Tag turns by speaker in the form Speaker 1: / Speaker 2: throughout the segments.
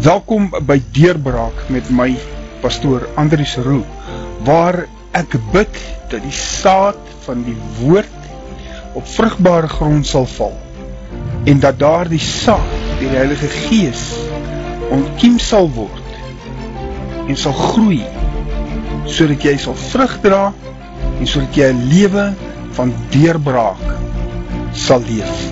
Speaker 1: Welkom by Deurbraak met my pastoor Andrius Roo waar ek bid dat die saad van die woord op vrugbare grond sal val en dat daardie saad deur die Heilige Gees ontkiem sal word en sal groei sodat jy sal vrug dra en sodat jy 'n lewe van deurbraak sal leef.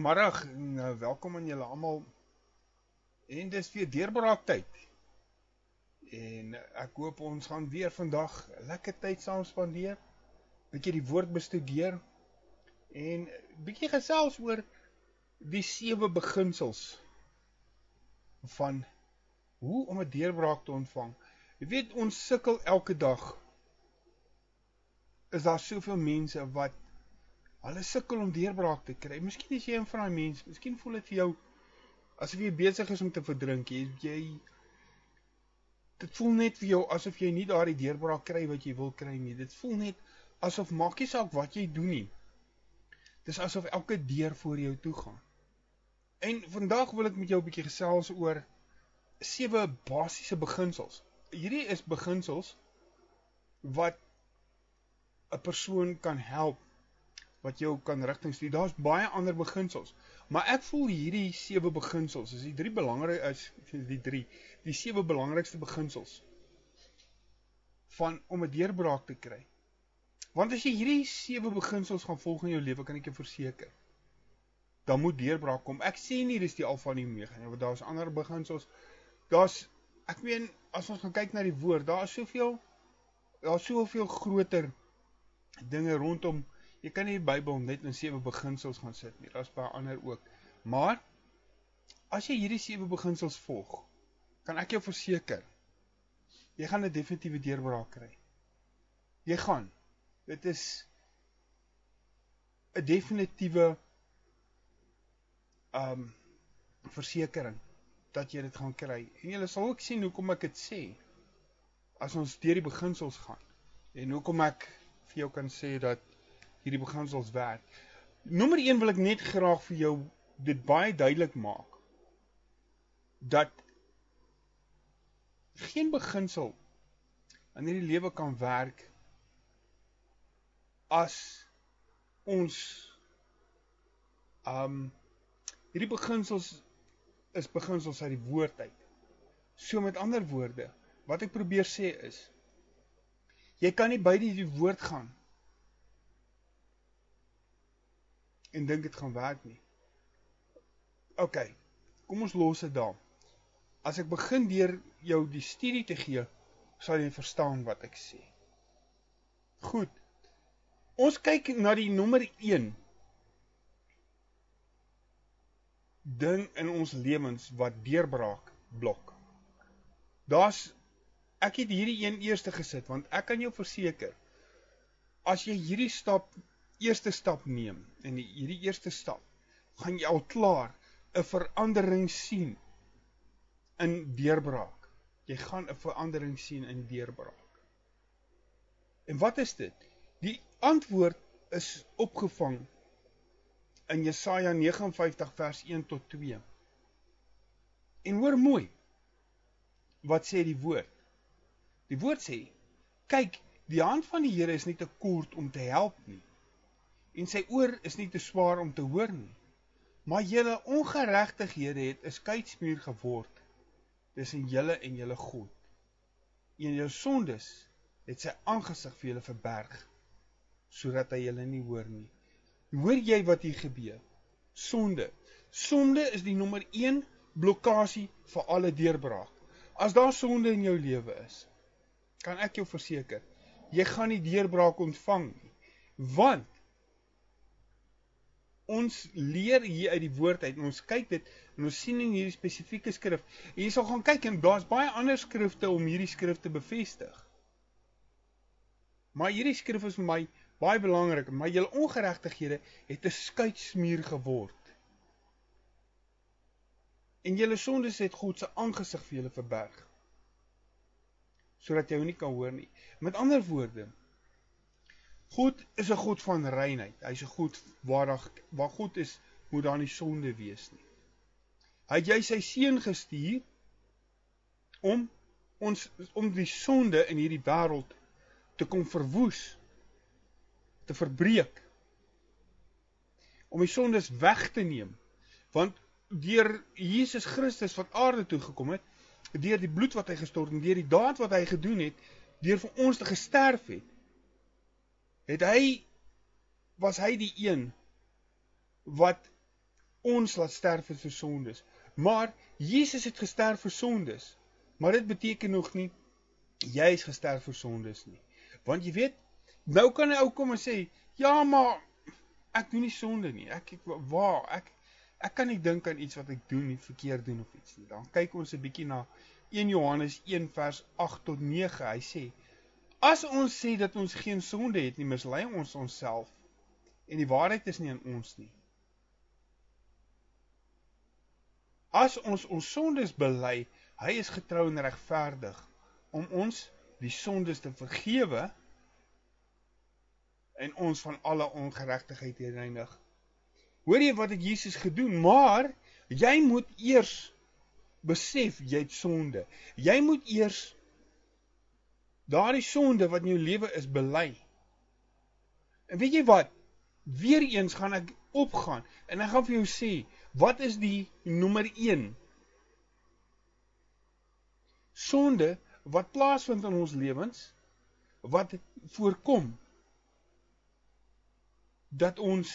Speaker 1: Goeiemôre en uh, welkom aan julle almal. En dis weer deurbraak tyd. En uh, ek hoop ons gaan weer vandag lekker tyd saam spandeer. Bietjie die woord bestudeer en bietjie gesels oor die sewe beginsels van hoe om 'n deurbraak te ontvang. Jy weet ons sukkel elke dag. Is daar soveel mense wat Hulle sukkel om deurbraak te kry. Miskien is jy een van daai mense. Miskien voel dit vir jou asof jy besig is om te verdrink. Jy jy dit voel net vir jou asof jy nie daardie deurbraak kry wat jy wil kry nie. Dit voel net asof maak nie saak wat jy doen nie. Dis asof elke deur voor jou toe gaan. En vandag wil ek met jou 'n bietjie gesels oor sewe basiese beginsels. Hierdie is beginsels wat 'n persoon kan help wat jou kan rigting stuur. Daar's baie ander beginsels, maar ek voel hierdie sewe beginsels is die drie belangrik is die drie, die sewe belangrikste beginsels van om 'n deurbraak te kry. Want as jy hierdie sewe beginsels gaan volg in jou lewe, kan ek jou verseker, dan moet deurbraak kom. Ek sê nie dis die alfa en die omega nie, want daar's ander beginsels. Daar's ek meen as ons gaan kyk na die woord, daar is soveel daar's soveel groter dinge rondom Jy kan nie die Bybel net in sewe beginsels gaan sit nie. Daar's baie ander ook. Maar as jy hierdie sewe beginsels volg, kan ek jou verseker jy gaan 'n definitiewe deurbraak kry. Jy gaan. Dit is 'n definitiewe um versekering dat jy dit gaan kry. En jy sal ook sien hoekom ek dit sê as ons deur die beginsels gaan. En hoekom ek vir jou kan sê dat hierdie beginsels werk. Nommer 1 wil ek net graag vir jou dit baie duidelik maak dat geen beginsel in hierdie lewe kan werk as ons um hierdie beginsels is beginsels uit die woord uit. So met ander woorde, wat ek probeer sê is jy kan nie by die woord gaan en dink dit gaan werk nie. OK. Kom ons los dit daar. As ek begin deur jou die studie te gee, sal jy verstaan wat ek sê. Goed. Ons kyk na die nommer 1 ding in ons lewens wat deurbraak blok. Daar's ek het hierdie een eerste gesit want ek kan jou verseker as jy hierdie stap eerste stap neem en die hierdie eerste stap gaan jy al klaar 'n verandering sien in deurbraak. Jy gaan 'n verandering sien in deurbraak. En wat is dit? Die antwoord is opgevang in Jesaja 59 vers 1 tot 2. En hoor mooi. Wat sê die woord? Die woord sê: "Kyk, die hand van die Here is nie te kort om te help nie en sy oor is nie te swaar om te hoor nie. Maar julle ongeregtighede het 'n skeidsmuur geword tussen julle en julle God. En jou sondes het sy aangesig vir julle verberg sodat hy julle nie hoor nie. Hoor jy wat hier gebeur? Sonde. Sonde is die nommer 1 blokkade vir alle deurbraak. As daar sonde in jou lewe is, kan ek jou verseker, jy gaan nie deurbraak ontvang nie. Want ons leer hier uit die woord uit en ons kyk dit en ons sien in hierdie spesifieke skrif. En jy sal gaan kyk en daar's baie ander skrifte om hierdie skrif te bevestig. Maar hierdie skrif is vir my baie belangrik, maar julle ongeregtighede het 'n skuitsmuur geword. En julle sondes het God se aangesig vir julle verberg. sodat jy hom nie kan hoor nie. Met ander woorde, God is 'n God van reinheid. Hy's 'n God waar daar waar God is, moet daar nie sonde wees nie. Hy het jy sy seun gestuur om ons om die sonde in hierdie wêreld te kom verwoes, te verbreek. Om die sondes weg te neem. Want deur Jesus Christus wat aarde toe gekom het, deur die bloed wat hy gestort en deur die daad wat hy gedoen het, deur vir ons te gesterf het, het hy was hy die een wat ons laat sterf vir sondes. Maar Jesus het gesterf vir sondes. Maar dit beteken nog nie jy is gesterf vir sondes nie. Want jy weet, nou kan 'n ou kom en sê, "Ja, maar ek doen nie sonde nie. Ek ek waar ek ek kan nie dink aan iets wat ek doen nie, verkeerd doen of iets nie." Dan kyk ons 'n bietjie na 1 Johannes 1 vers 8 tot 9. Hy sê, As ons sê dat ons geen sonde het nie, mislei ons onsself en die waarheid is nie in ons nie. As ons ons sondes bely, hy is getrou en regverdig om ons die sondes te vergewe en ons van alle ongeregtigheid te reinig. Hoor jy wat het Jesus gedoen? Maar jy moet eers besef jy het sonde. Jy moet eers daardie sonde wat in jou lewe is bely. En weet jy wat? Weereens gaan ek opgaan en ek gaan vir jou sê, wat is die nommer 1? Sonde wat plaasvind in ons lewens wat voorkom dat ons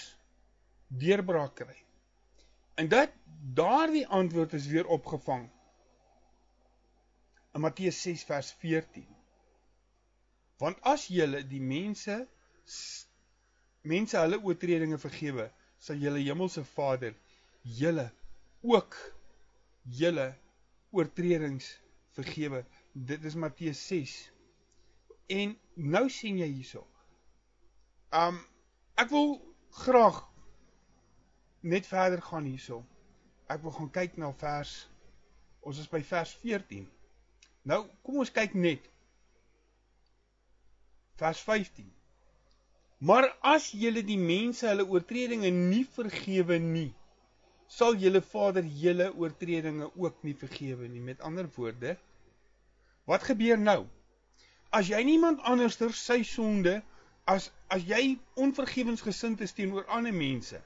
Speaker 1: deurbraak kry. En dat daardie antwoord is weer opgevang in Matteus 6 vers 14. Want as julle die mense mense hulle oortredinge vergewe, sal julle hemelse Vader julle ook julle oortredings vergewe. Dit is Matteus 6. En nou sien jy hierso. Um ek wil graag net verder gaan hierso. Ek wil gaan kyk na vers ons is by vers 14. Nou kom ons kyk net vers 15. Maar as julle die mense hulle oortredinge nie vergewe nie, sal julle Vader julle oortredinge ook nie vergewe nie. Met ander woorde, wat gebeur nou? As jy niemand anderster sy sonde as as jy onvergewensgesind is teenoor ander mense,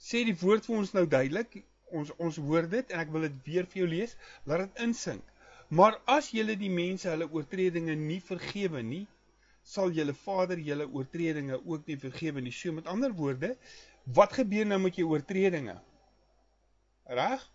Speaker 1: sê die woord vir ons nou duidelik, ons ons hoor dit en ek wil dit weer vir jou lees, laat dit insink. Maar as julle die mense hulle oortredinge nie vergewe nie, sal julle Vader julle oortredinge ook nie vergewe nie. So met ander woorde, wat gebeur nou met jou oortredinge? Reg?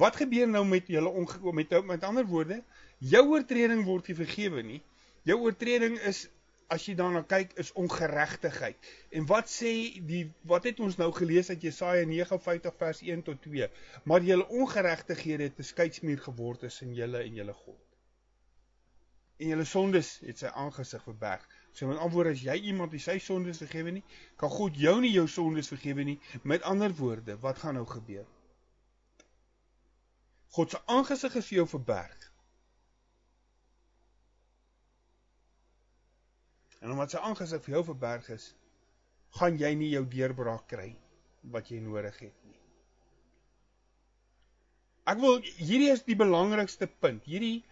Speaker 1: Wat gebeur nou met julle met met ander woorde, jou oortreding word nie vergewe nie. Jou oortreding is as jy daarna kyk is ongeregtigheid. En wat sê die wat het ons nou gelees uit Jesaja 59 vers 1 tot 2? Maar julle ongeregtighede het 'n skeidsmuur geword tussen julle en julle God en julle sondes het sy aangesig verberg. So met antwoord as jy iemand die sy sondes vergewe nie, kan God jou nie jou sondes vergewe nie. Met ander woorde, wat gaan nou gebeur? God se aangesig is vir jou verberg. En omdat sy aangesig vir jou verberg is, gaan jy nie jou deurbraak kry wat jy nodig het nie. Ek wil hierdie is die belangrikste punt. Hierdie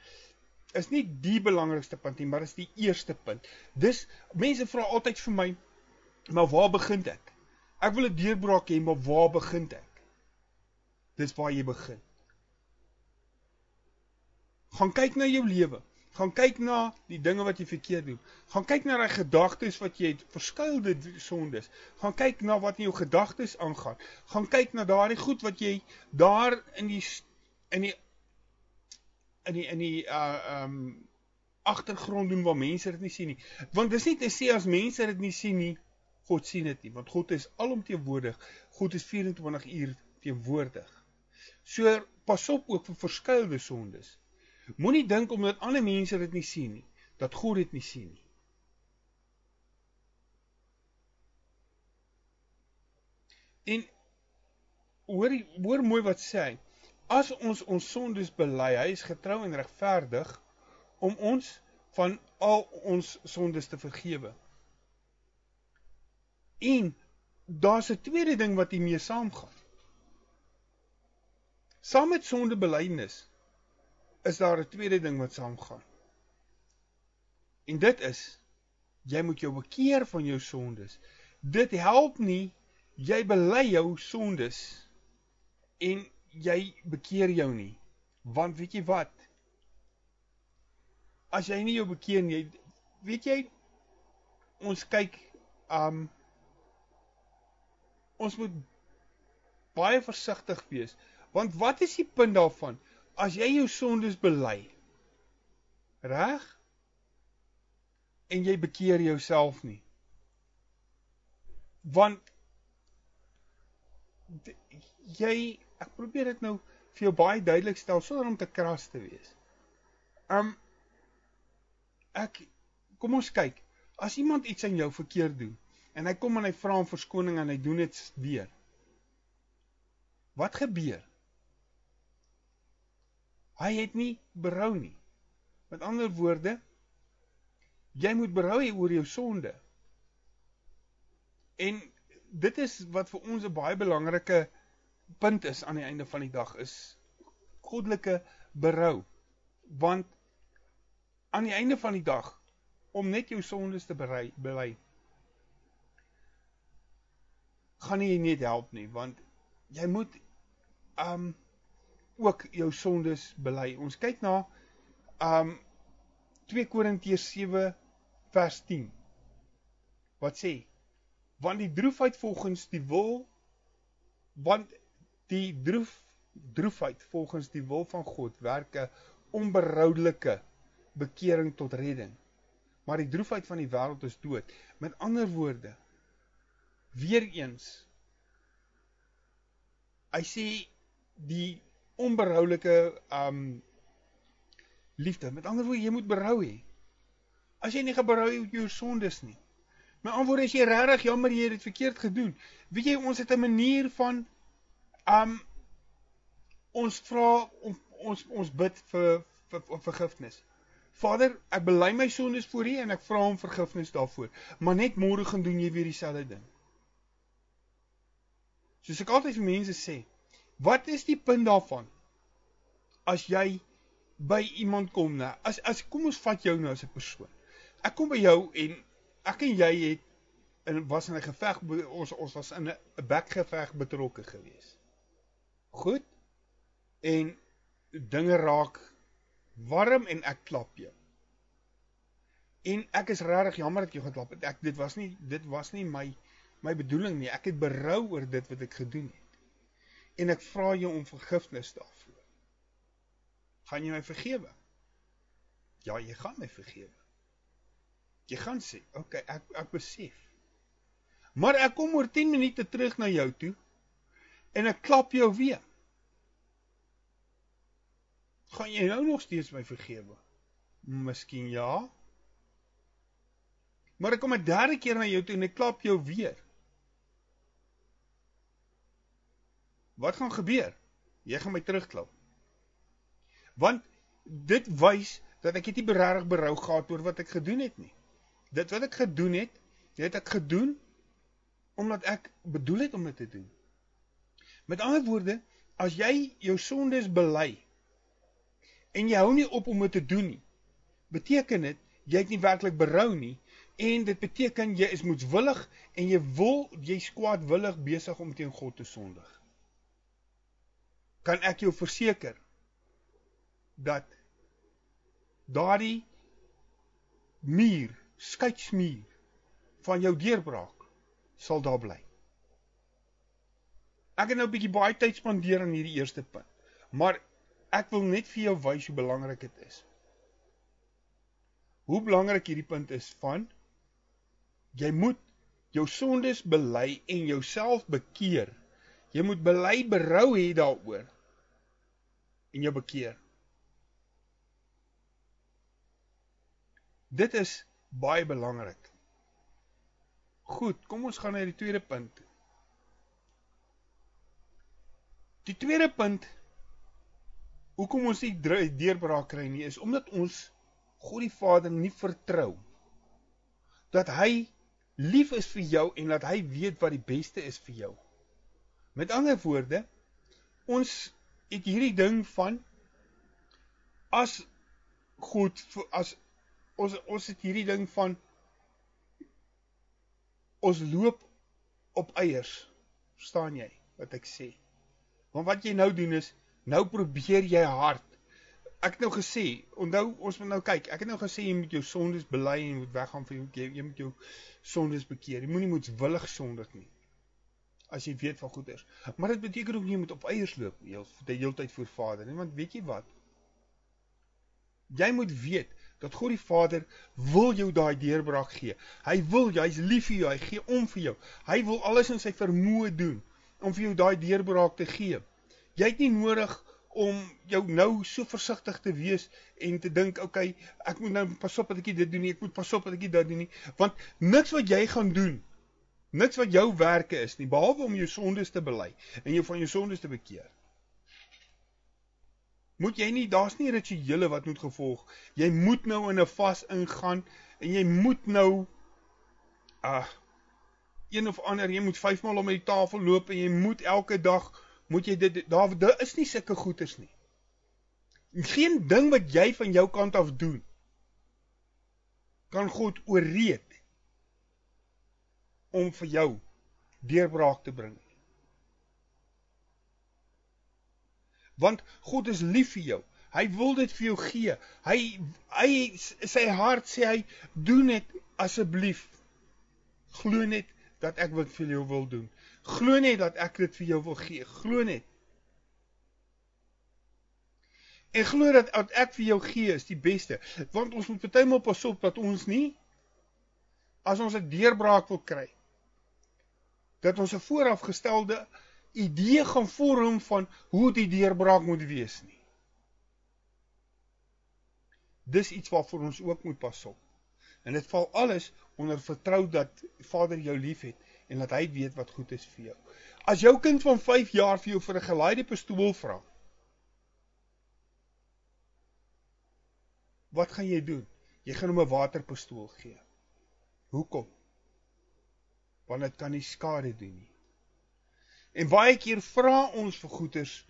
Speaker 1: is nie die belangrikste punt nie, maar is die eerste punt. Dis mense vra altyd vir my, maar waar begin ek? Ek wil 'n deurbraak hê, maar waar begin ek? Dis waar jy begin. Gaan kyk na jou lewe. Gaan kyk na die dinge wat jy verkeerd doen. Gaan kyk na daai gedagtes wat jy het, verskuilde sondes. Gaan kyk na wat in jou gedagtes aangaan. Gaan kyk na daardie goed wat jy daar in die in die in die in die uh um agtergrond doen waar mense dit nie sien nie. Want dis nie te sê as mense dit nie sien nie, God sien dit nie, want God is alomteenwoordig. God is 24 uur teenwoordig. So pas op ook vir verskeie sondes. Moenie dink omdat ander mense dit nie sien nie, dat God dit nie sien nie. En hoor hoor mooi wat sê hy as ons ons sondes bely, hy is getrou en regverdig om ons van al ons sondes te vergewe. En daar's 'n tweede ding wat hiermee saamgaan. Saam met sondebelydenis is daar 'n tweede ding wat saamgaan. En dit is jy moet jou bekeer van jou sondes. Dit help nie jy bely jou sondes en jy bekeer jou nie. Want weet jy wat? As jy nie jou bekeer nie, weet jy ons kyk um ons moet baie versigtig wees want wat is die punt daarvan as jy jou sondes bely reg en jy bekeer jouself nie want jy ek probeer dit nou vir jou baie duidelik stel sonder om te kras te wees. Um ek kom ons kyk. As iemand iets aan jou verkeerd doen en hy kom en hy vra om verskoning en hy doen dit weer. Wat gebeur? Hy het nie berou nie. Met ander woorde, jy moet berou hê oor jou sonde. En dit is wat vir ons 'n baie belangrike punt is aan die einde van die dag is goddelike berou. Want aan die einde van die dag om net jou sondes te berei, bely gaan nie net help nie want jy moet um ook jou sondes bely. Ons kyk na um 2 Korintiërs 7 vers 10. Wat sê? want die droefheid volgens die wil want die droef droefheid volgens die wil van God werk 'n onberoudelike bekering tot redding. Maar die droefheid van die wêreld is dood. Met ander woorde weer eens hy sê die onberoulike um liefde. Met ander woorde jy moet berou hê. As jy nie geberou het oor jou sondes nie. My antwoord is jy regtig jammer jy het dit verkeerd gedoen. Weet jy ons het 'n manier van um ons vra om ons ons bid vir vir, vir vergifnis. Vader, ek bely my sondes voor U en ek vra om vergifnis daarvoor. Maar net môre gaan doen jy weer dieselfde ding. Soos ek altyd vir mense sê, wat is die punt daarvan? As jy by iemand kom, nou, as as kom ons vat jou nou as 'n persoon. Ek kom by jou en ek en jy het in was in 'n geveg ons ons was in 'n bekgeveg betrokke gewees. Goed? En dinge raak warm en ek klap jou. En ek is regtig jammer dat jy geklap het. Ek dit was nie dit was nie my my bedoeling nie. Ek het berou oor dit wat ek gedoen het. En ek vra jou om vergifnis daarvoor. Gaan jy my vergewe? Ja, jy gaan my vergewe. Jy gaan sê, "Oké, okay, ek ek besef." Maar ek kom oor 10 minute terug na jou toe en ek klap jou weer. Gaan jy nou nog steeds my vergewe? Miskien ja. Maar ek kom 'n derde keer na jou toe en ek klap jou weer. Wat gaan gebeur? Jy gaan my terugklap. Want dit wys dat ek nie regtig berou gehad oor wat ek gedoen het nie dit wat ek gedoen het, het ek gedoen omdat ek bedoel het om dit te doen. Met ander woorde, as jy jou sondes bely en jy hou nie op om dit te doen nie, beteken dit jy het nie werklik berou nie en dit beteken jy is moedswillig en jy wil jy's kwaadwillig besig om teen God te sondig. Kan ek jou verseker dat daardie muur skeidsmuur van jou deurbraak sal daar bly. Ek het nou 'n bietjie baie tyd spandeer aan hierdie eerste punt, maar ek wil net vir jou wys hoe belangrik dit is. Hoe belangrik hierdie punt is van jy moet jou sondes bely en jouself bekeer. Jy moet bely berou hê daaroor en jou bekeer. Dit is baie belangrik. Goed, kom ons gaan na die tweede punt. Die tweede punt hoekom ons nie deurbraak kry nie is omdat ons God die Vader nie vertrou dat hy lief is vir jou en dat hy weet wat die beste is vir jou. Met ander woorde, ons het hierdie ding van as goed as ons ons het hierdie ding van ons loop op eiers. Verstaan jy wat ek sê? Want wat jy nou doen is nou probeer jy hard. Ek het nou gesê, onthou ons moet nou kyk. Ek het nou gesê jy moet jou sondes bely en jy moet weggaan van jou jy, jy moet jou sondes bekeer. Jy moenie moetswillig sondig nie. As jy weet van goeders. Maar dit beteken ook nie jy moet op eiers loop die hele tyd voor Vader nie, want weet jy wat? Jy moet weet dat God die Vader wil jou daai deurbraak gee. Hy wil jy, hy's lief vir jou, hy gee om vir jou. Hy wil alles in sy vermoë doen om vir jou daai deurbraak te gee. Jy het nie nodig om jou nou so versigtig te wees en te dink, "Oké, okay, ek moet nou pas op dat ek dit doen nie, ek moet pas op dat ek dit doen nie," want niks wat jy gaan doen, niks wat jou werke is nie, behalwe om jou sondes te bely en jou van jou sondes te bekeer moet jy nie daar's nie rituele wat moet gevolg. Jy moet nou in 'n vas ingaan en jy moet nou uh een of ander jy moet 5 maal om die tafel loop en jy moet elke dag moet jy dit daar daar is nie sulke goeders nie. Geen ding wat jy van jou kant af doen kan God ooreed om vir jou deurbraak te bring. want God is lief vir jou. Hy wil dit vir jou gee. Hy hy sy hart sê hy doen dit asseblief. Glo net dat ek wat vir jou wil doen. Glo net dat ek dit vir jou wil gee. Glo net. En glo dat wat ek vir jou gee is die beste. Want ons moet partymal pas op dat ons nie as ons 'n deurbraak wil kry dat ons 'n voorafgestelde idee gaan vorm van hoe die deurbraak moet wees nie. Dis iets waarvoor ons ook moet pas op. En dit val alles onder vertrou dat Vader jou liefhet en dat hy weet wat goed is vir jou. As jou kind van 5 jaar vir jou vir 'n gelaaide pistool vra, wat gaan jy doen? Jy gaan hom 'n waterpistool gee. Hoekom? Want dit kan nie skade doen nie. En baie keer vra ons vir goeders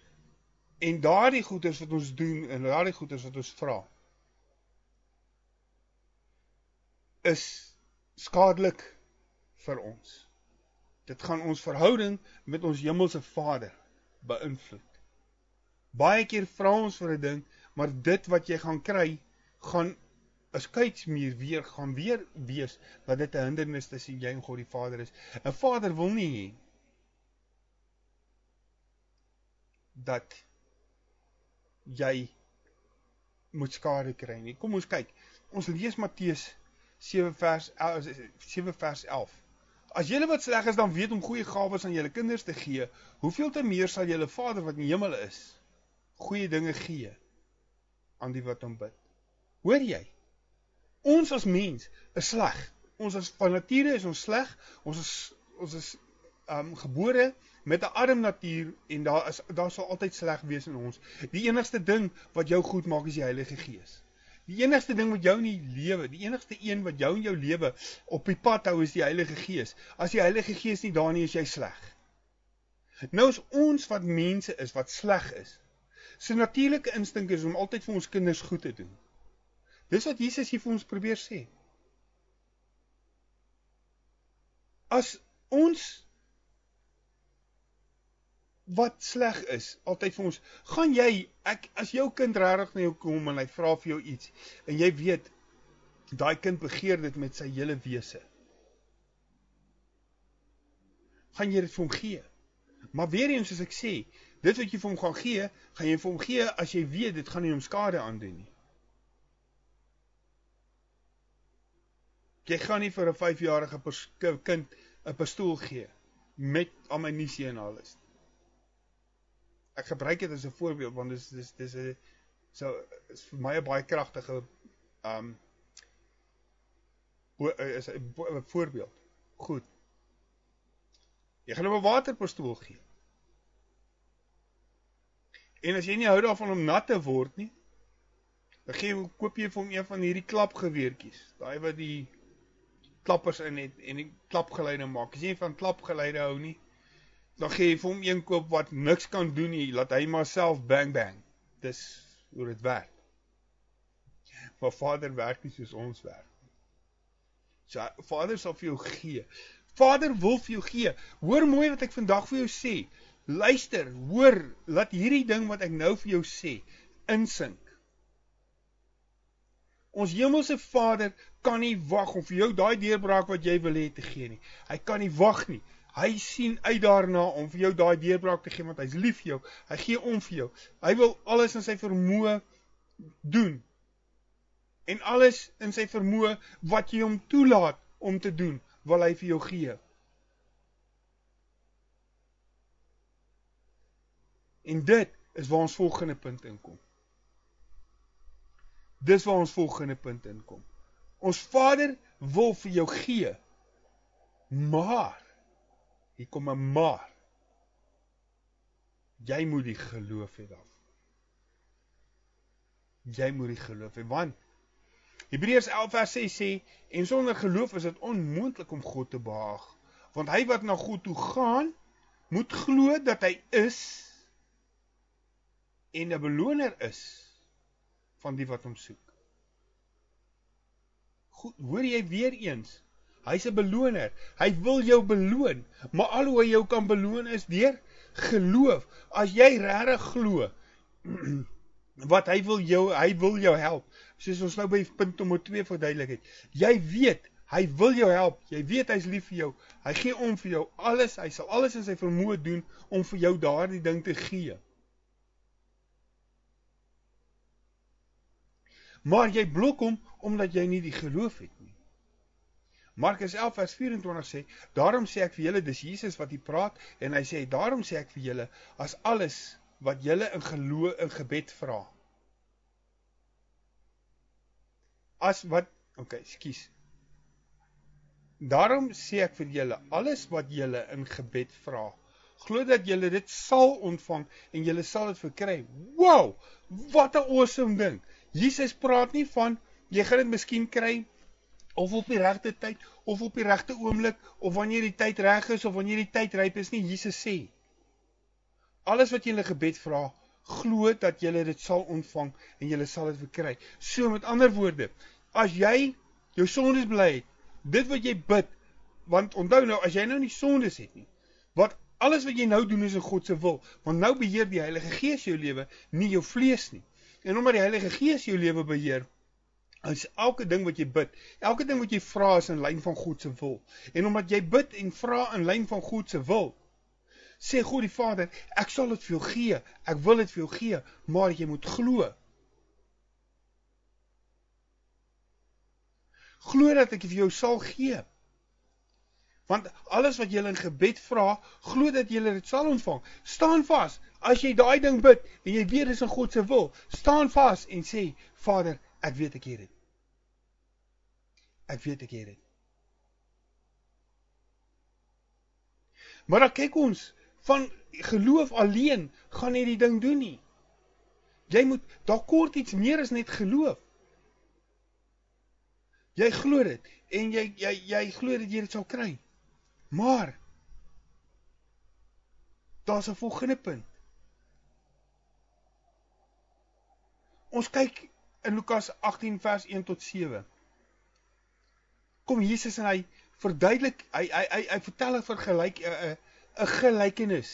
Speaker 1: en daardie goeders wat ons doen en daardie goeders wat ons vra is skadelik vir ons. Dit gaan ons verhouding met ons hemelse Vader beïnvloed. Baie keer vra ons vir 'n ding, maar dit wat jy gaan kry, gaan 'n skeidsmuur weer gaan weer wees dat dit 'n hindernis tussen jy en God die Vader is. 'n Vader wil nie hê dat jy moet skade kry nie. Kom ons kyk. Ons lees Matteus 7 vers 7 vers 11. As julle wat sleg is dan weet om goeie gawes aan julle kinders te gee, hoeveel te meer sal julle Vader wat in die hemel is goeie dinge gee aan die wat hom bid. Hoor jy? Ons as mens is sleg. Ons as van nature is ons sleg. Ons is ons is um gebore met 'n arm natuur en daar is daar sal altyd sleg wees in ons. Die enigste ding wat jou goed maak is die Heilige Gees. Die enigste ding wat jou in die lewe, die enigste een wat jou in jou lewe op die pad hou is die Heilige Gees. As die Heilige Gees nie daar nie is jy sleg. Nou is ons wat mense is wat sleg is. So natuurlike instink is om altyd vir ons kinders goed te doen. Dis wat Jesus hier vir ons probeer sê. As ons wat sleg is, altyd vir ons, gaan jy, ek, as jou kind rarig na jou kom en hy vraag vir jou iets, en jy weet, die kind begeer dit met sy hele weese, gaan jy dit vir hom gee. Maar weer eens, as ek sê, dit wat jy vir hom gaan gee, gaan jy vir hom gee, as jy weet, dit gaan nie om skade aandoen nie. Jy gaan nie vir een vijfjarige kind een pistool gee, met ammunisie en alles ek gebruik dit as 'n voorbeeld want dis dis dis 'n so is vir my 'n baie kragtige um is 'n voorbeeld. Goed. Jy gaan hom 'n waterpistool gee. En as jy nie hou daarvan om nat te word nie, Dan gee jy koop jy vir hom een van hierdie klapgeweertjies, daai wat die klappers in het en die klapgeluide maak. As jy van klapgeluide hou nie, dan gee jy vir hom een koop wat niks kan doen nie, laat hy maar self bang bang. Dis hoe dit werk. Maar Vader werk nie soos ons werk. So Vader sal vir jou gee. Vader wil vir jou gee. Hoor mooi wat ek vandag vir jou sê. Luister, hoor, laat hierdie ding wat ek nou vir jou sê insink. Ons hemelse Vader kan nie wag om vir jou daai deurbraak wat jy wil hê te gee nie. Hy kan nie wag nie. Hy sien uit daarna om vir jou daai deurbraak te gee want hy's lief vir jou. Hy gee om vir jou. Hy wil alles in sy vermoë doen. En alles in sy vermoë wat jy hom toelaat om te doen, wil hy vir jou gee. En dit is waar ons volgende punt inkom. Dis waar ons volgende punt inkom. Ons Vader wil vir jou gee. Maar Hier kom 'n maar. Jy moet die geloof hê dan. Jy moet die geloof hê want Hebreërs 11 vers 6 sê en sonder geloof is dit onmoontlik om God te behaag. Want hy wat na God toe gaan, moet glo dat hy is en 'n beloner is van die wat hom soek. Goed, hoor jy weer eens? Hy's 'n beloner. Hy wil jou beloon, maar al hoe hy jou kan beloon is deur geloof. As jy regtig glo wat hy wil jou hy wil jou help. Soos ons nou by punt nommer 2 verduidelik het. Jy weet hy wil jou help. Jy weet hy's lief vir jou. Hy gee om vir jou alles. Hy sal alles in sy vermoë doen om vir jou daardie ding te gee. Maar jy blok hom omdat jy nie die geloof het nie. Markus 11 vers 24 sê, daarom sê ek vir julle, dis Jesus wat hier praat, en hy sê, daarom sê ek vir julle, as alles wat julle in geloof, in gebed vraag, as wat, ok, skies, daarom sê ek vir julle, alles wat julle in gebed vraag, glo dat julle dit sal ontvang, en julle sal het verkry, wow, wat een awesome ding, Jesus praat nie van, jy gaan het miskien kry, of op die regte tyd of op die regte oomblik of wanneer die tyd reg is of wanneer die tyd ryp is nie. Jesus sê alles wat jy in 'n gebed vra glo dat jy dit sal ontvang en jy sal dit verkry. So met ander woorde as jy jou sondes bly dit wat jy bid want onthou nou as jy nou nie sondes het nie wat alles wat jy nou doen is in God se wil want nou beheer die Heilige Gees jou lewe nie jou vlees nie. En omdat die Heilige Gees jou lewe beheer is elke ding wat jy bid, elke ding wat jy vra is in lyn van God se wil. En omdat jy bid en vra in lyn van God se wil, sê God die Vader, ek sal dit vir jou gee. Ek wil dit vir jou gee, maar jy moet glo. Glo dat ek vir jou sal gee. Want alles wat jy in gebed vra, glo dat jy dit sal ontvang. Staan vas. As jy daai ding bid en jy weet dit is in God se wil, staan vas en sê, Vader, Ek weet ek het dit. Ek weet ek het dit. Maar dan kyk ons van geloof alleen gaan nie die ding doen nie. Jy moet daar kort iets meer as net geloof. Jy glo dit en jy jy jy glo dat jy dit sal kry. Maar daar's 'n volgende punt. Ons kyk in Lukas 18 vers 1 tot 7. Kom Jesus en hy verduidelik, hy hy hy, hy vertel 'n vergelyk 'n 'n gelykenis.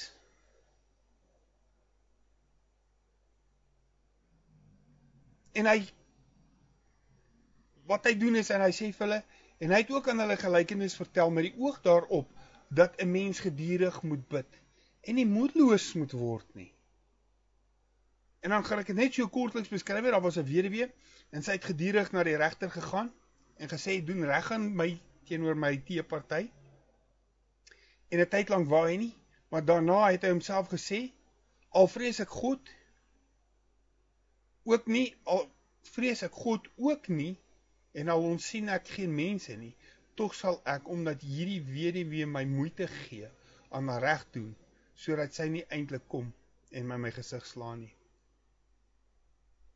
Speaker 1: En hy wat hy doen is en hy sê vir hulle en hy het ook aan hulle gelykenis vertel met die oog daarop dat 'n mens gedurig moet bid en nie moedeloos moet word nie. En dan gaan ek net so kortliks beskryf, daar was 'n weduwee en sy het gedurig na die regter gegaan en gesê doen reg aan my teenoor my teeparty. En 'n tyd lank wou hy nie, maar daarna het hy homself gesê al vrees ek God ook nie, al vrees ek God ook nie en al ons sien ek geen mense nie, tog sal ek omdat hierdie weduwee my moeite gee aan my reg doen sodat sy nie eintlik kom en my my gesig slaan nie.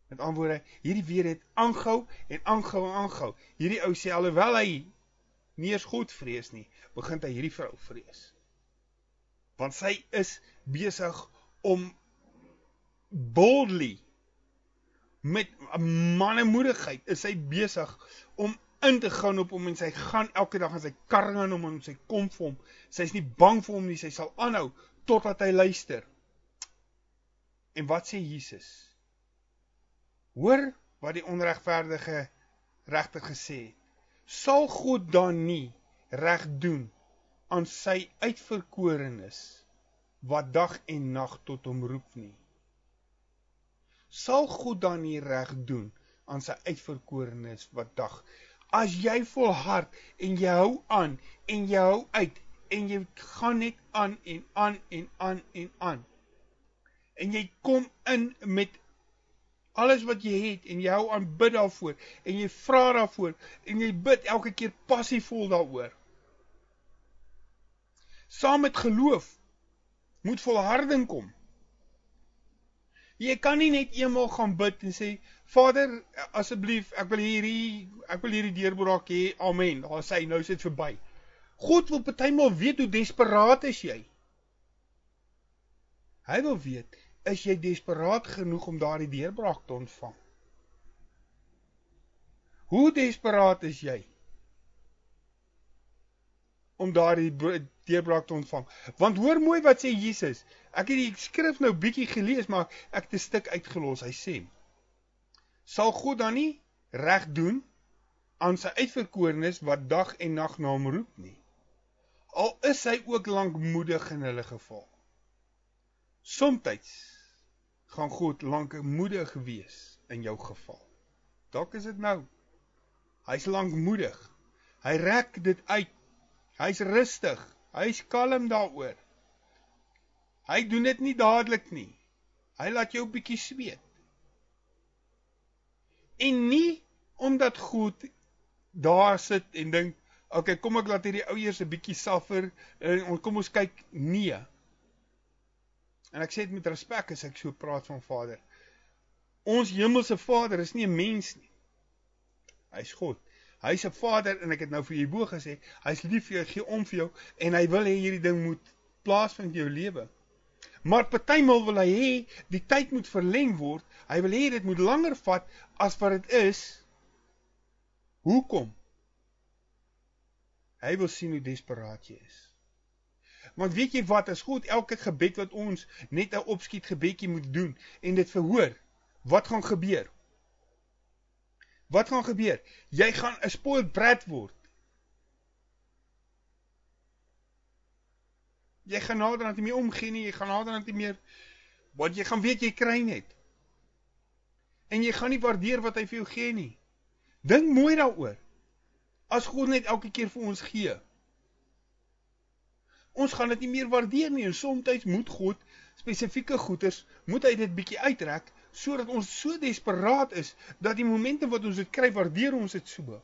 Speaker 1: Met ander woorde, hierdie weer het aangehou en aangehou en aangehou. Hierdie ou sê alhoewel hy nie eens God vrees nie, begin hy hierdie vrou vrees. Want sy is besig om boldly met mannemoedigheid is sy besig om in te gaan op hom en sy gaan elke dag aan sy karring aan hom en sy kom vir hom. Sy's nie bang vir hom nie, sy sal aanhou totdat hy luister. En wat sê Jesus? Hoor wat die onregverdige regter gesê het. Sal God dan nie reg doen aan sy uitverkorenes wat dag en nag tot hom roep nie? Sal God dan nie reg doen aan sy uitverkorenes wat dag as jy volhard en jy hou aan en jy hou uit en jy gaan net aan en aan en aan en aan en jy kom in met alles wat jy het en jy hou aan bid daarvoor en jy vra daarvoor en jy bid elke keer passievol daaroor saam met geloof moet volharding kom Jy kan nie net eenmaal gaan bid en sê Vader asseblief ek wil hierdie ek wil hierdie deurbraak hê. Amen. Daar sê nou is dit verby. God wil partymal weet hoe desperaat is jy. Hy wil weet is jy desperaat genoeg om daardie deurbraak te ontvang? Hoe desperaat is jy? om daardie deurbraak te ontvang. Want hoor mooi wat sê Jesus. Ek het die skrif nou bietjie gelees, maar ek het 'n stuk uitgelos. Hy sê: Sal God dan nie reg doen aan sy uitverkorenes wat dag en nag na hom roep nie? Al is hy ook lankmoedig in hulle geval. Somstyds gaan God lankmoedig wees in jou geval. Dalk is dit nou. Hy's lankmoedig. Hy rek dit uit Hy's rustig. Hy's kalm daaroor. Hy doen dit nie dadelik nie. Hy laat jou 'n bietjie sweet. En nie omdat God daar sit en dink, "Oké, okay, kom ek laat hierdie ou eers 'n bietjie suffer en kom ons kyk." Nee. En ek sê dit met respek as ek so praat van Vader. Ons hemelse Vader is nie 'n mens nie. Hy's God. Hy's 'n vader en ek het nou vir jou bo gesê, hy's lief vir jou, gee om vir jou en hy wil hê hierdie ding moet plaasvind in jou lewe. Maar partymal wil hy hê die tyd moet verleng word. Hy wil hê dit moet langer vat as wat dit is. Hoekom? Hy wil sien hoe desperaat jy is. Want weet jy wat, as God elke gebed wat ons net 'n opskiet gebedjie moet doen en dit verhoor, wat gaan gebeur? Wat gaan gebeur? Jy gaan 'n spoiled brat word. Jy gaan nader aan dit nie omgee nie, jy gaan nader aan dit meer wat jy gaan weet jy kry net. En jy gaan nie waardeer wat hy vir jou gee nie. Dink mooi daaroor. As God net elke keer vir ons gee. Ons gaan dit nie meer waardeer nie en soms moet God spesifieke goeders, moet hy dit bietjie uittrek sodat ons so desperaat is dat die momente wat ons dit kry, waardeer ons dit so.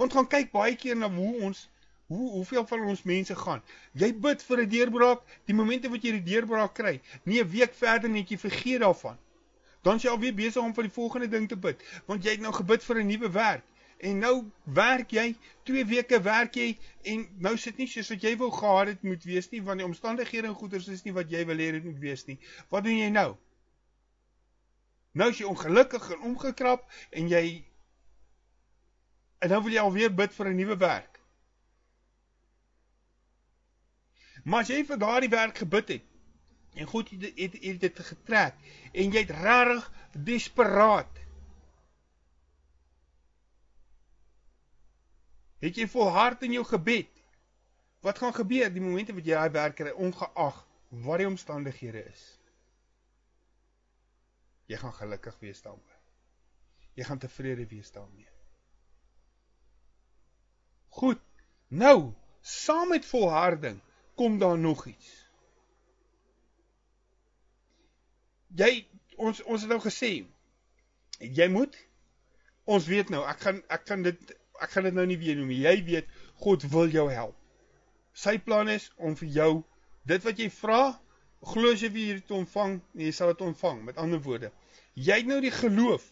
Speaker 1: Want gaan kyk baie keer na hoe ons hoe hoeveel van ons mense gaan. Jy bid vir 'n deurbraak, die momente wat jy die deurbraak kry, nie 'n week verder net jy vergeet daarvan. Dan jy alweer besig om vir die volgende ding te bid, want jy het nou gebid vir 'n nuwe werk. En nou werk jy 2 weke werk jy en nou sit nie soos wat jy wou gehad het moet wees nie want die omstandighede en goeders is nie wat jy wil hê dit moet wees nie. Wat doen jy nou? Nou is jy ongelukkig en omgekrap en jy en nou wil jy alweer bid vir 'n nuwe werk. Maar as jy vir daardie werk gebid het en God het het, het dit getrek en jy het regtig desperaat Het jy volhard in jou gebed? Wat gaan gebeur die oomente wat jy daai werk kry ongeag wat die omstandighede is? Jy gaan gelukkig wees daarmee. Jy gaan tevrede wees daarmee. Goed. Nou, saam met volharding kom daar nog iets. Jy ons ons het nou gesê jy moet ons weet nou, ek gaan ek kan dit ek gaan dit nou nie weer noem nie. Jy weet God wil jou help. Sy plan is om vir jou dit wat jy vra, glo as jy vir dit ontvang, jy sal dit ontvang. Met ander woorde, Jy het nou die geloof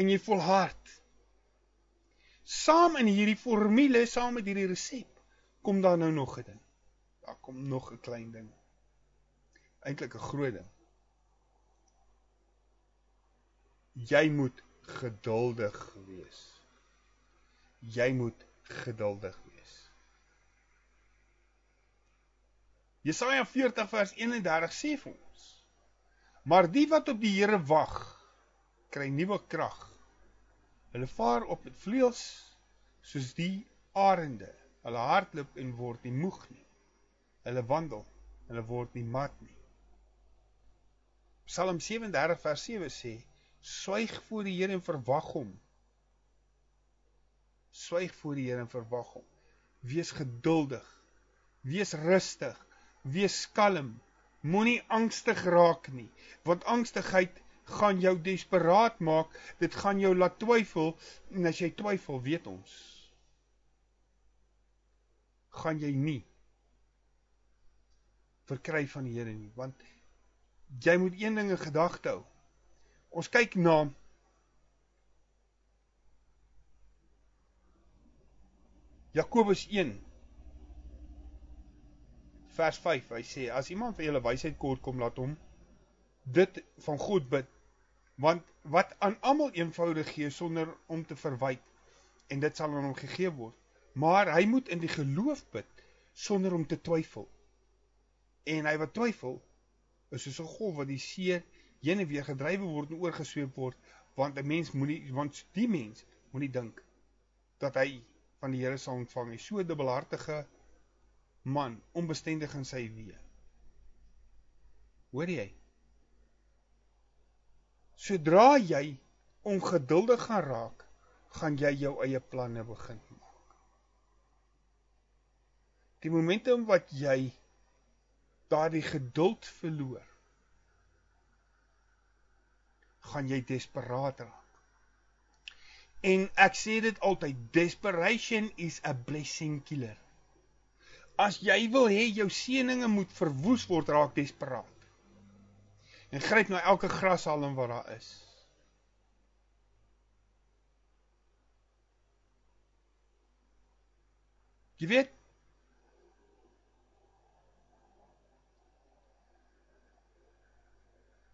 Speaker 1: en jy volhard. Saam in hierdie formule, saam met hierdie resep, kom daar nou nog 'n ding. Daar kom nog 'n klein ding. Eintlik 'n groot ding. Jy moet geduldig wees. Jy moet geduldig wees. Jesaja 40 vers 31 sê vir ons: Maar die wat op die Here wag, kry nuwe krag. Hulle vaar op met vleuels soos die arende. Hulle hardloop en word nie moeg nie. Hulle wandel, hulle word nie mat nie. Psalm 37 vers 7 sê: Swyg voor die Here en verwag hom. Swyg voor die Here en verwag hom. Wees geduldig. Wees rustig. Wees kalm. Moenie angstig raak nie, want angstigheid gaan jou desperaat maak. Dit gaan jou laat twyfel en as jy twyfel, weet ons, gaan jy nie verkry van die Here nie, want jy moet een ding in gedagte hou. Ons kyk na Jakobus 1 vers 5. Hy sê as iemand vir julle wysheid kort kom, laat hom dit van God bid. Want wat aan almal eenvoudig gee sonder om te verwyd en dit sal aan hom gegee word. Maar hy moet in die geloof bid sonder om te twyfel. En hy wat twyfel is soos 'n golf wat die see heen en weer gedrywe word en oorgesweep word, want 'n mens moenie want die mens moenie dink dat hy van die Here sal ontvang nie. So dubbelhartige man, onbestendig in sy weë. Hoor jy? Sodra jy ongeduldig gaan raak, gaan jy jou eie planne begin maak. Die momentum wat jy daardie geduld verloor, gaan jy desperaat raak. En ek sê dit altyd, desperation is a blessing killer. As jy wil hê jou seëninge moet verwoes word, raak desperaat. En gryp na elke grashalm wat daar is. Jy weet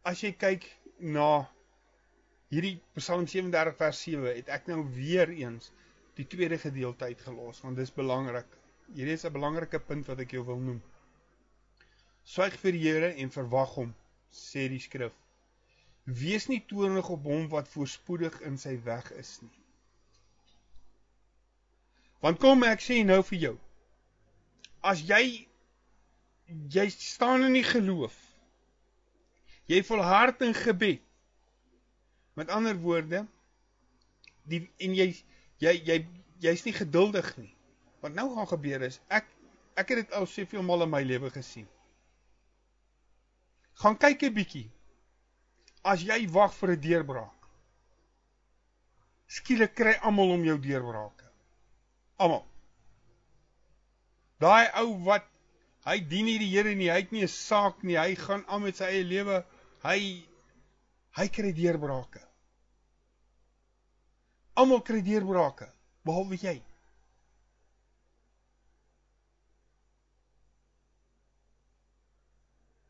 Speaker 1: As jy kyk na hierdie Psalm 37 vers 7 het ek nou weer eens die tweede gedeelte uitgelos want dis belangrik. Hierdie is 'n belangrike punt wat ek jou wil noem. Swyg vir die Here en verwag hom, sê die skrif. Wees nie toornig op hom wat voorspoedig in sy weg is nie. Want kom ek sê nou vir jou. As jy jy staan in die geloof. Jy volhard in gebed. Met ander woorde, die en jy jy jy jy's nie geduldig nie. Wat nou gaan gebeur is ek ek het dit al soveel mal in my lewe gesien. Gaan kyk 'n bietjie. As jy wag vir 'n deurbraak. Skielik kry almal om jou deurbrake. Almal. Daai ou wat hy dien nie die Here nie, hy het nie 'n saak nie, hy gaan aan met sy eie lewe. Hy hy kry deurbrake. Almal kry deurbrake behalwe jy.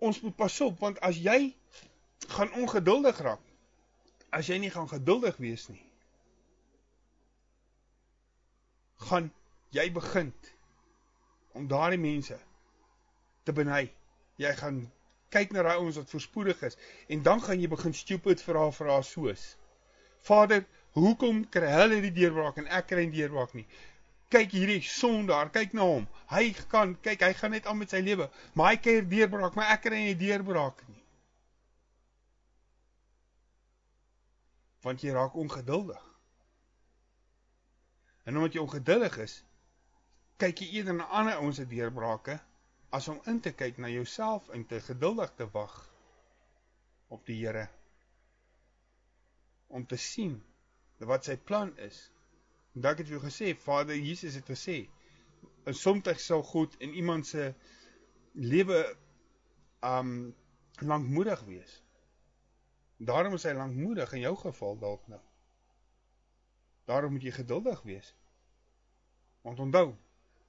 Speaker 1: Ons moet pas op want as jy gaan ongeduldig raak, as jy nie gaan geduldig wees nie, gaan jy begin om daardie mense te beny. Jy gaan kyk na daai ouens wat voorspoedig is en dan gaan jy begin stupid vra vra soos Vader, Hoekom kry hulle die deurbraak en ek kry nie deurbraak nie? Kyk hierdie sondaar, kyk na hom. Hy kan kyk, hy gaan net aan met sy lewe, maar hy kry deurbraak, maar ek kry nie deurbraak nie. Want jy raak ongeduldig. En omdat jy ongeduldig is, kyk jy eerder na ander se deurbrake as om in te kyk na jouself en te geduldig te wag op die Here om te sien wat sy plan is. En dan het jy gesê, Vader Jesus het gesê, soms sal God in iemand se lewe um lankmoedig wees. Daarom is hy lankmoedig in jou geval dalk nou. Daarom moet jy geduldig wees. Want onthou,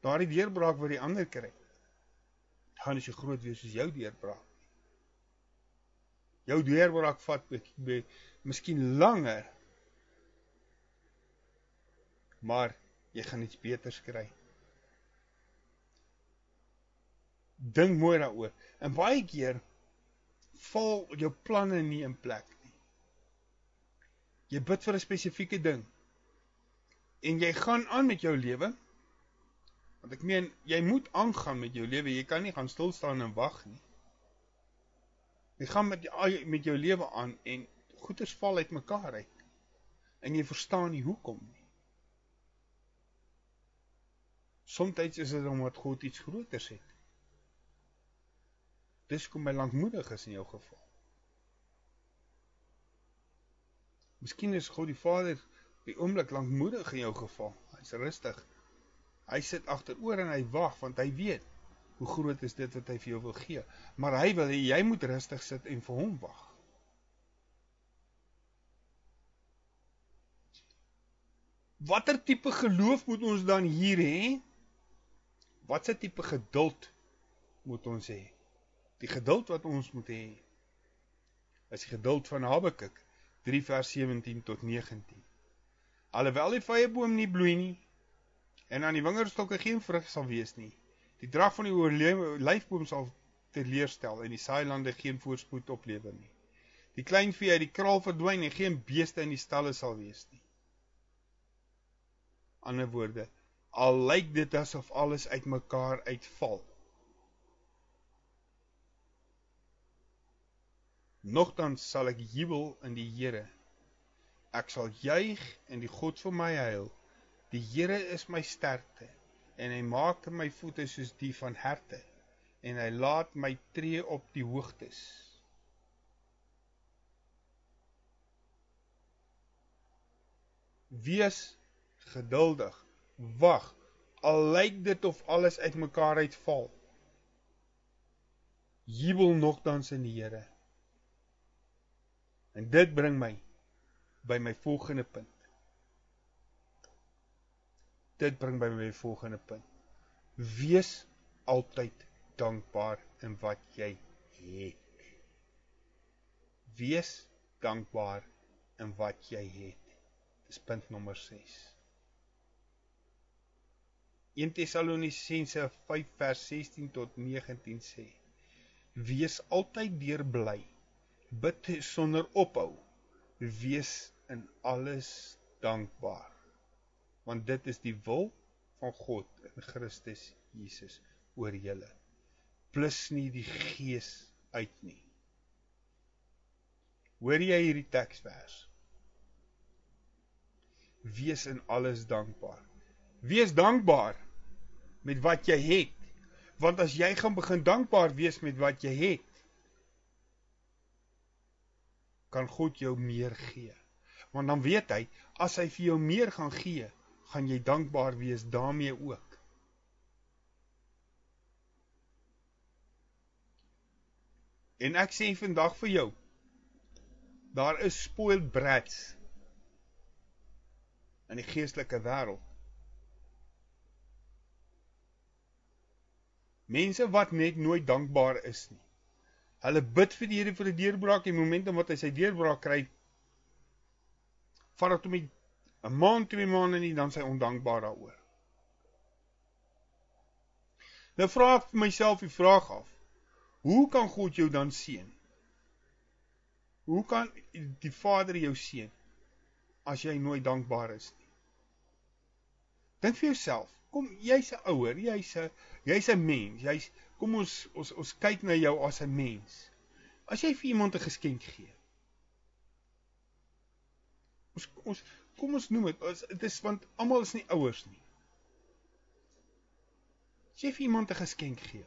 Speaker 1: daardie deurbraak wat die ander kry, gaan nie so groot wees soos jou deurbraak. Jou deurbraak vat be, miskien langer. Maar jy gaan iets beters kry. Dink mooi daaroor. En baie keer val jou planne nie in plek nie. Jy bid vir 'n spesifieke ding. En jy gaan aan met jou lewe. Want ek meen, jy moet aangaan met jou lewe. Jy kan nie gaan stil staan en wag nie. Jy gaan met met jou lewe aan en goeders val uitmekaar uit. En jy verstaan nie hoekom nie. Somstyds is dit omdat God iets groters het. Dis kom my lankmoedig is in jou geval. Miskien is God die Vader die oomblik lankmoedig in jou geval. Hy's rustig. Hy sit agteroor en hy wag want hy weet hoe groot is dit wat hy vir jou wil gee. Maar hy wil jy moet rustig sit en vir hom wag. Watter tipe geloof moet ons dan hier hê? Watse tipe geduld moet ons hê? Die geduld wat ons moet hê is die geduld van Habakuk 3 vers 17 tot 19. Alhoewel die vrye boom nie bloei nie en aan die wingerdstokke geen vrug sal wees nie, die drag van die olyfboom sal teleurstel en die saailande geen voorspoed oplewer nie. Die klein vee uit die kraal verdwyn en geen beeste in die stalle sal wees nie. Ander woorde, al lyk dit asof alles uitmekaar uitval, Nogtans sal ek jubel in die Here. Ek sal juig in die God vir my heil. Die Here is my sterkte en hy maak my voete soos die van herte en hy laat my tree op die hoogtes. Wees geduldig. Wag. Al lyk dit of alles uitmekaar uitval. Jubel nogtans in die Here. En dit bring my by my volgende punt. Dit bring by my volgende punt. Wees altyd dankbaar in wat jy het. Wees dankbaar in wat jy het. Dis punt nommer 6. 1 Tessalonisense 5 vers 16 tot 19 sê: Wees altyd deurbly bid sonder ophou. Wees in alles dankbaar. Want dit is die wil van God in Christus Jesus oor julle. Plus nie die gees uit nie. Hoor jy hierdie teksvers? Wees in alles dankbaar. Wees dankbaar met wat jy het want as jy gaan begin dankbaar wees met wat jy het kan God jou meer gee. Want dan weet hy, as hy vir jou meer gaan gee, gaan jy dankbaar wees daarmee ook. En ek sê vandag vir jou, daar is spoiled brats in die geestelike wêreld. Mense wat net nooit dankbaar is nie. Hulle bid vir die Here vir 'n deurbraak en oomblik wat hy sy deurbraak kry, vat dit hom 'n maand, twee maande nie dan sy ondankbaar daaroor. Nou vra ek vir myself die vraag af. Hoe kan God jou dan seën? Hoe kan die Vader jou seën as jy nooit dankbaar is nie? Dink vir jouself. Kom, jy's 'n ouer, jy's 'n jy's 'n mens, jy's Kom ons ons ons kyk na jou as 'n mens. As jy vir iemand 'n geskenk gee. Ons ons kom ons noem dit, dit is want almal is nie ouers nie. As jy vir iemand 'n geskenk gee.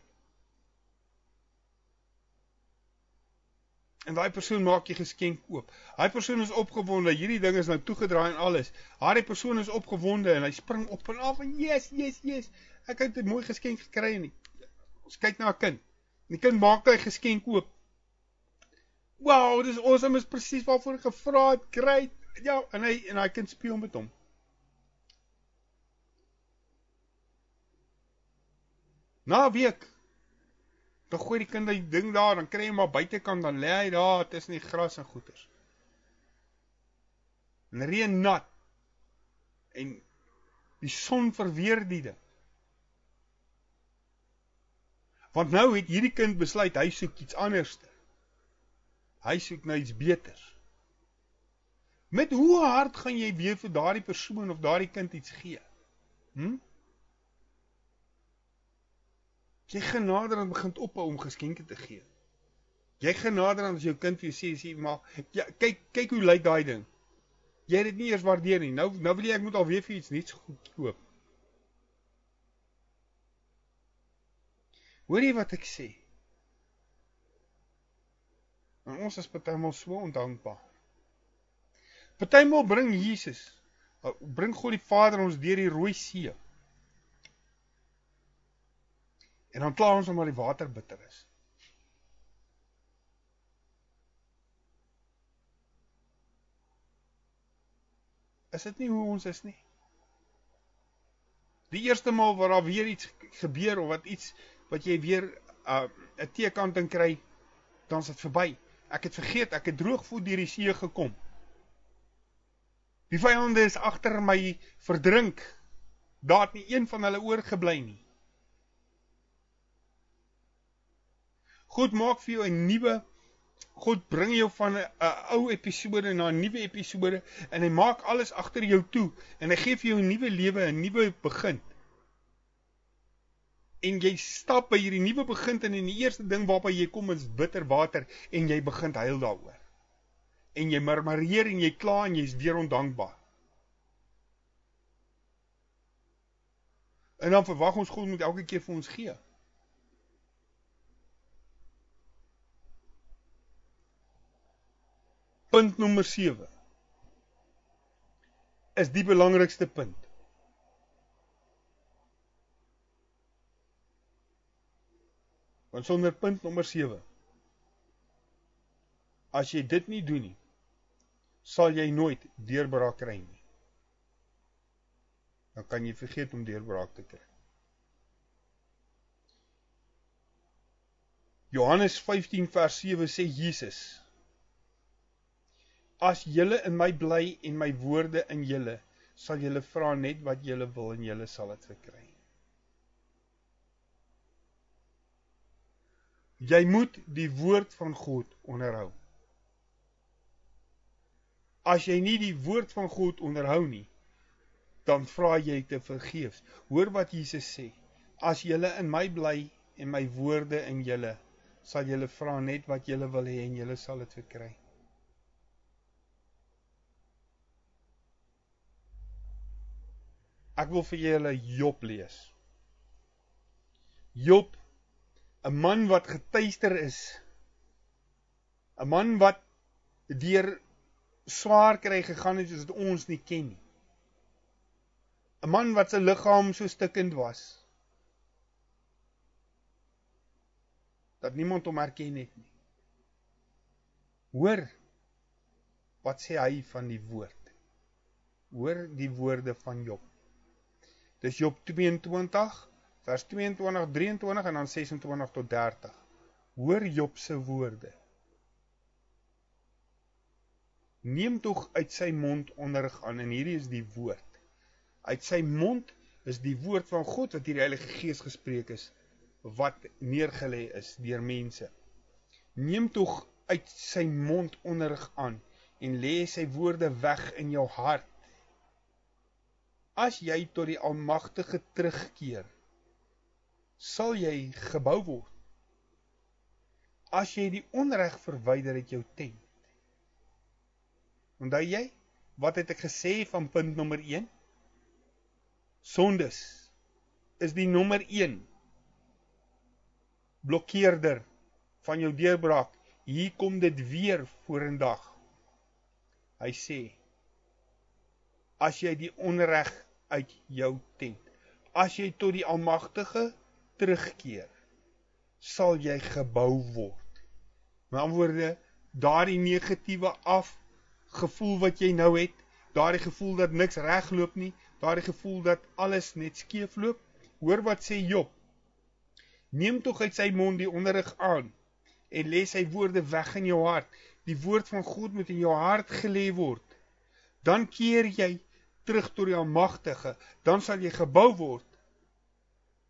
Speaker 1: En daai persoon maak jy geskenk oop. Daai persoon is opgewonde, hierdie ding is nou toegedraai en alles. Daai persoon is opgewonde en hy spring op en af en yes, yes, yes. Ek het 'n mooi geskenk gekry en Ons kyk na 'n kind. Die kind maak hy geskenk oop. Wow, dis awesome, is presies waarvoor ek gevra het. Great. Ja, en hy en hy kind speel met hom. Na 'n week dan gooi die kind die ding daar, dan kry hy maar buitekant dan lê hy daar tussen die gras en goeters. En reën nat. En die son verweer die ding. Want nou het hierdie kind besluit hy soek iets anderste. Hy soek nou iets beters. Met hoe hard gaan jy weer vir daardie persoon of daardie kind iets gee? Hm? Jy genader en begin ophou om geskenke te gee. Jy genader aan as jou kind vir jou sê sê maar ja, kyk kyk hoe lyk daai ding. Jy het dit nie eers waardeer nie. Nou nou wil jy ek moet alweer vir iets nuuts koop. Hoor jy wat ek sê? En ons is partymal so ondankbaar. Partymal bring Jesus, bring God die Vader ons deur die Rooi See. En dan kla ons omdat die water bitter is. Is dit nie hoe ons is nie? Die eerste maal waar daar weer iets gebeur of wat iets wat jy weer 'n uh, teekanting kry, dan is dit verby. Ek het vergeet, ek het droogvoet deur die see gekom. Die vyande is agter my verdrink. Daar het nie een van hulle oorgebly nie. God maak vir jou 'n nuwe God bring jou van 'n ou episode na 'n nuwe episode en hy maak alles agter jou toe en hy gee vir jou 'n nuwe lewe, 'n nuwe begin. En jy stap by hierdie nuwe begin en die eerste ding waarby jy kom is bitter water en jy begin huil daaroor. En jy murmureer en jy kla en jy's weer ondankbaar. En dan verwag ons God moet elke keer vir ons gee. Punt nommer 7 is die belangrikste punt. Want sonder punt nommer 7 as jy dit nie doen nie, sal jy nooit deurbraak kry nie. Dan kan jy vergeet om deurbraak te kry. Johannes 15 vers 7 sê Jesus As julle in my bly en my woorde in julle, sal julle vra net wat julle wil en julle sal dit verkry. Jy moet die woord van God onderhou. As jy nie die woord van God onderhou nie, dan vra jy te vergeefs. Hoor wat Jesus sê: As julle in my bly en my woorde in julle, sal julle vra net wat julle wil hê en julle sal dit verkry. Ek wil vir julle Job lees. Job 'n man wat getuister is. 'n Man wat deur swaar kry gegaan het soos dit ons nie ken nie. 'n Man wat sy liggaam so stikkend was. Dat niemand hom herken het nie. Hoor wat sê hy van die woord. Hoor die woorde van Job. Dis Job 22 vers 22, 23 en dan 26 tot 30. Hoor Job se woorde. Neem tog uit sy mond onderrig aan en hierdie is die woord. Uit sy mond is die woord van God wat deur die Heilige Gees gespreek is wat neergelê is deur mense. Neem tog uit sy mond onderrig aan en lê sy woorde weg in jou hart As jy tot die Almagtige terugkeer, sal jy gebou word. As jy die onreg verwyder uit jou tent. Onthou jy wat het ek gesê van punt nommer 1? Sondes is die nommer 1 blokkeerder van jou deurbraak. Hier kom dit weer vorendag. Hy sê as jy die onreg uit jou tent. As jy tot die Almagtige terugkeer, sal jy gebou word. Met ander woorde, daardie negatiewe af gevoel wat jy nou het, daardie gevoel dat niks regloop nie, daardie gevoel dat alles net skeefloop. Hoor wat sê Job. Neem tog uit sy mond die onderrig aan en lê sy woorde weg in jou hart. Die woord van God moet in jou hart gelê word. Dan keer jy terug tot die Almagtige, dan sal jy gebou word.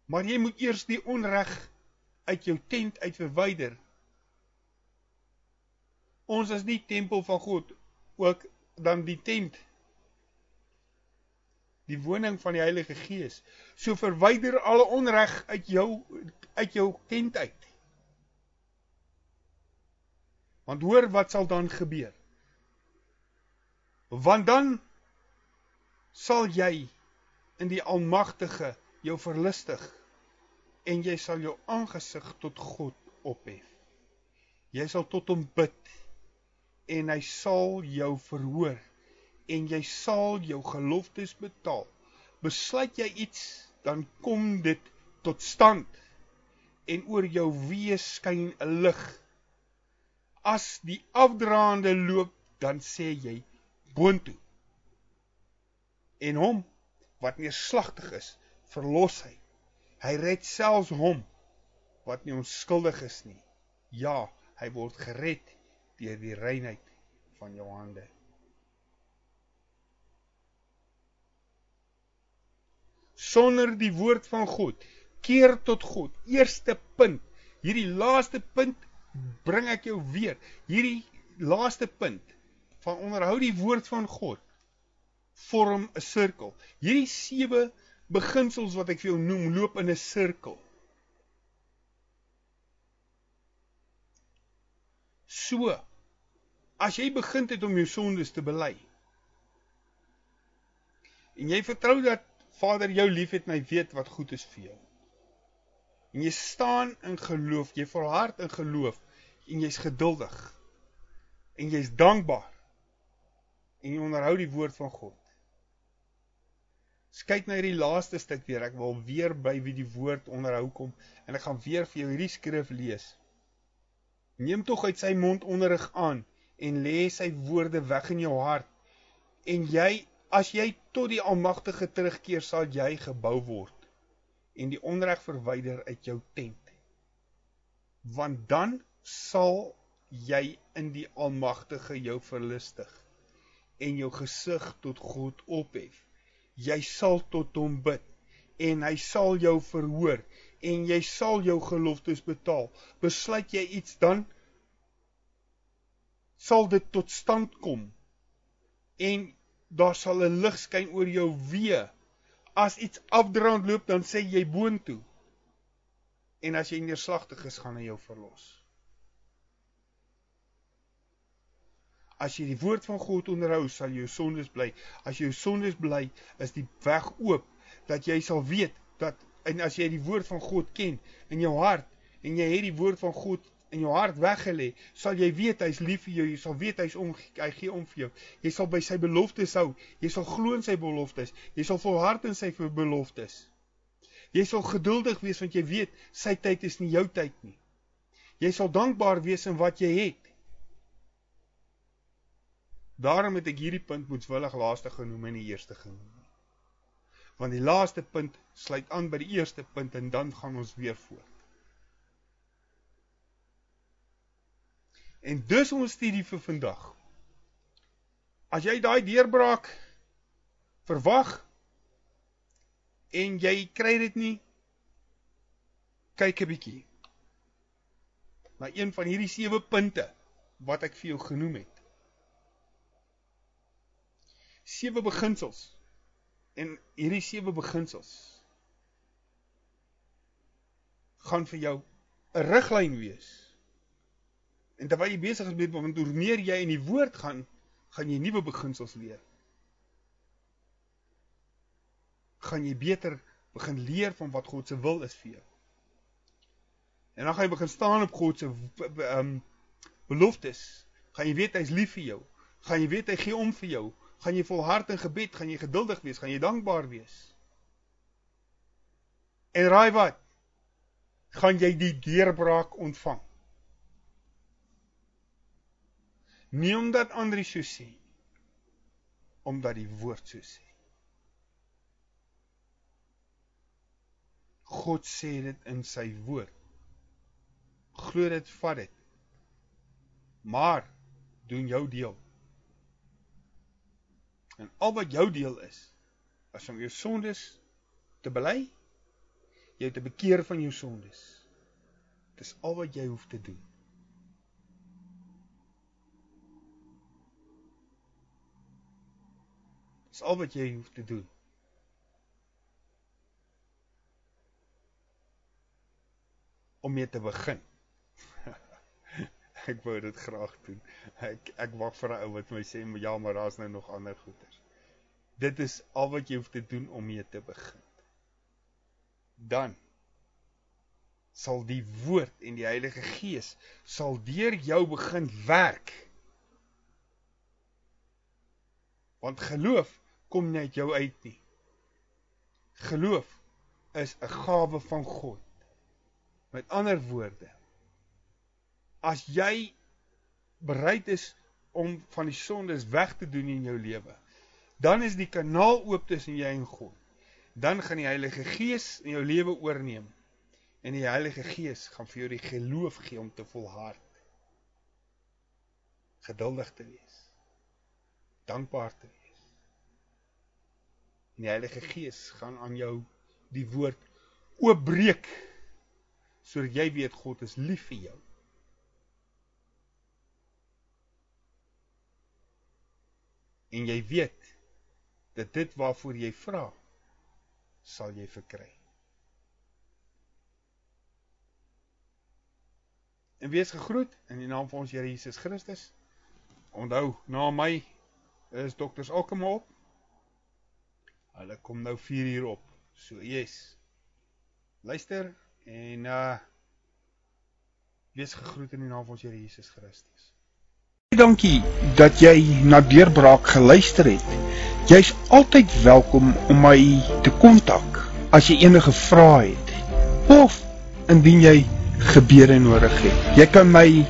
Speaker 1: Maar jy moet eers die onreg uit jou tent uit verwyder. Ons is nie tempel van God, ook dan die tent die woning van die Heilige Gees. So verwyder alle onreg uit jou uit jou tent uit. Want hoor wat sal dan gebeur? Want dan sal jy in die Almagtige jou verlustig en jy sal jou aangesig tot God ophef. Jy sal tot hom bid en hy sal jou verhoor en jy sal jou geloftes betaal. Besluit jy iets, dan kom dit tot stand en oor jou wees skyn 'n lig. As die afdraande loop, dan sê jy boontoe en hom wat neerslagtig is, verlos hy. Hy red selfs hom wat nie onskuldig is nie. Ja, hy word gered deur die reinheid van jou hande. Sonder die woord van God, keer tot God. Eerste punt. Hierdie laaste punt bring ek jou weer. Hierdie laaste punt van onderhou die woord van God vorm 'n sirkel. Hierdie sewe beginsels wat ek vir jou noem, loop in 'n sirkel. So, as jy begin het om jou sondes te bely en jy vertrou dat Vader jou liefhet en hy weet wat goed is vir jou. En jy staan in geloof, jy volhard in geloof en jy's geduldig en jy's dankbaar en jy onderhou die woord van God. Kyk na hierdie laaste stuk weer. Ek wil weer by wie die woord onderhou kom en ek gaan weer vir jou hierdie skrif lees. Neem tog uit sy mond onderrig aan en lê sy woorde weg in jou hart. En jy, as jy tot die Almagtige terugkeer, sal jy gebou word en die onreg verwyder uit jou tent. Want dan sal jy in die Almagtige jou verlustig en jou gesig tot God ophef jy sal tot hom bid en hy sal jou verhoor en jy sal jou geloftes betaal. Besluit jy iets dan sal dit tot stand kom. En daar sal 'n lig skyn oor jou weë. As iets afdraand loop, dan sê jy boontoe. En as jy neerslagtig is, gaan hy jou verlos. As jy die woord van God onderhou, sal jou sondes bly. As jou sondes bly, is die weg oop dat jy sal weet dat en as jy die woord van God ken in jou hart en jy het die woord van God in jou hart weggelê, sal jy weet hy's lief vir jou, jy sal weet hy's om hy gee om vir jou. Jy sal by sy beloftes hou. Jy sal glo in sy beloftes. Jy sal volhard in sy beloftes. Jy sal geduldig wees want jy weet sy tyd is nie jou tyd nie. Jy sal dankbaar wees in wat jy het. Daarom het ek hierdie punt moetswillig laaste genoem en die eerste genoem. Want die laaste punt sluit aan by die eerste punt en dan gaan ons weer voort. En dis ons studie vir vandag. As jy daai deurbraak verwag en jy kry dit nie, kyk 'n bietjie na een van hierdie sewe punte wat ek vir jou genoem het. Sewe beginsels. En hierdie sewe beginsels gaan vir jou 'n riglyn wees. En terwyl jy besig is met want hoe meer jy in die woord gaan, gaan jy nuwe beginsels leer. Gaan jy beter begin leer van wat God se wil is vir jou. En dan gaan jy begin staan op God se ehm um, beloftes. Gaan jy weet hy's lief vir jou. Gaan jy weet hy gee om vir jou gaan jy volhard in gebed, gaan jy geduldig wees, gaan jy dankbaar wees. En raai wat? Gaan jy die deurbraak ontvang. Nie omdat ander so sê omdat die woord so sê. God sê dit in sy woord. Glo dit, vat dit. Maar doen jou deel. En al wat jou deel is, as om jou sondes te bely, jou te bekeer van jou sondes. Dis al wat jy hoef te doen. Dis al wat jy hoef te doen. Om mee te begin. Ek wou dit graag doen. Ek ek wag vir 'n ou wat my sê, "Ja, maar daar's nou nog ander goeders." Dit is al wat jy hoef te doen om mee te begin. Dan sal die woord en die Heilige Gees sal deur jou begin werk. Want geloof kom nie uit jou uit nie. Geloof is 'n gawe van God. Met ander woorde, as jy bereid is om van die sondes weg te doen in jou lewe, dan is die kanaal oop tussen jy en God. Dan gaan die Heilige Gees in jou lewe oorneem en die Heilige Gees gaan vir jou die geloof gee om te volhard. Geduldig te wees. Dankbaar te wees. En die Heilige Gees gaan aan jou die woord oopbreek sodat jy weet God is lief vir jou. En jy weet dat dit waarvoor jy vra sal jy verkry. En wees gegroet in die naam van ons Here Jesus Christus. Onthou, na my is dokters Alkema op. Hulle kom nou 4 uur op. So yes. Luister en uh wees gegroet in die naam van ons Here Jesus Christus. Dankie dat jy na Deurbraak geluister het. Jy's altyd welkom om my te kontak as jy enige vrae het of indien jy gebede nodig het. Jy kan my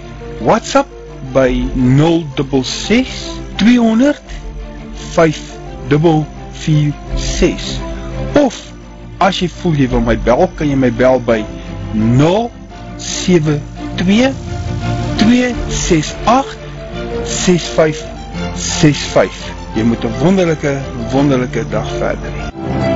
Speaker 1: WhatsApp by 066 200 5446 of as jy voel jy wil my bel, kan jy my bel by 072 268 6565. Jy moet 'n wonderlike wonderlike dag verder hê.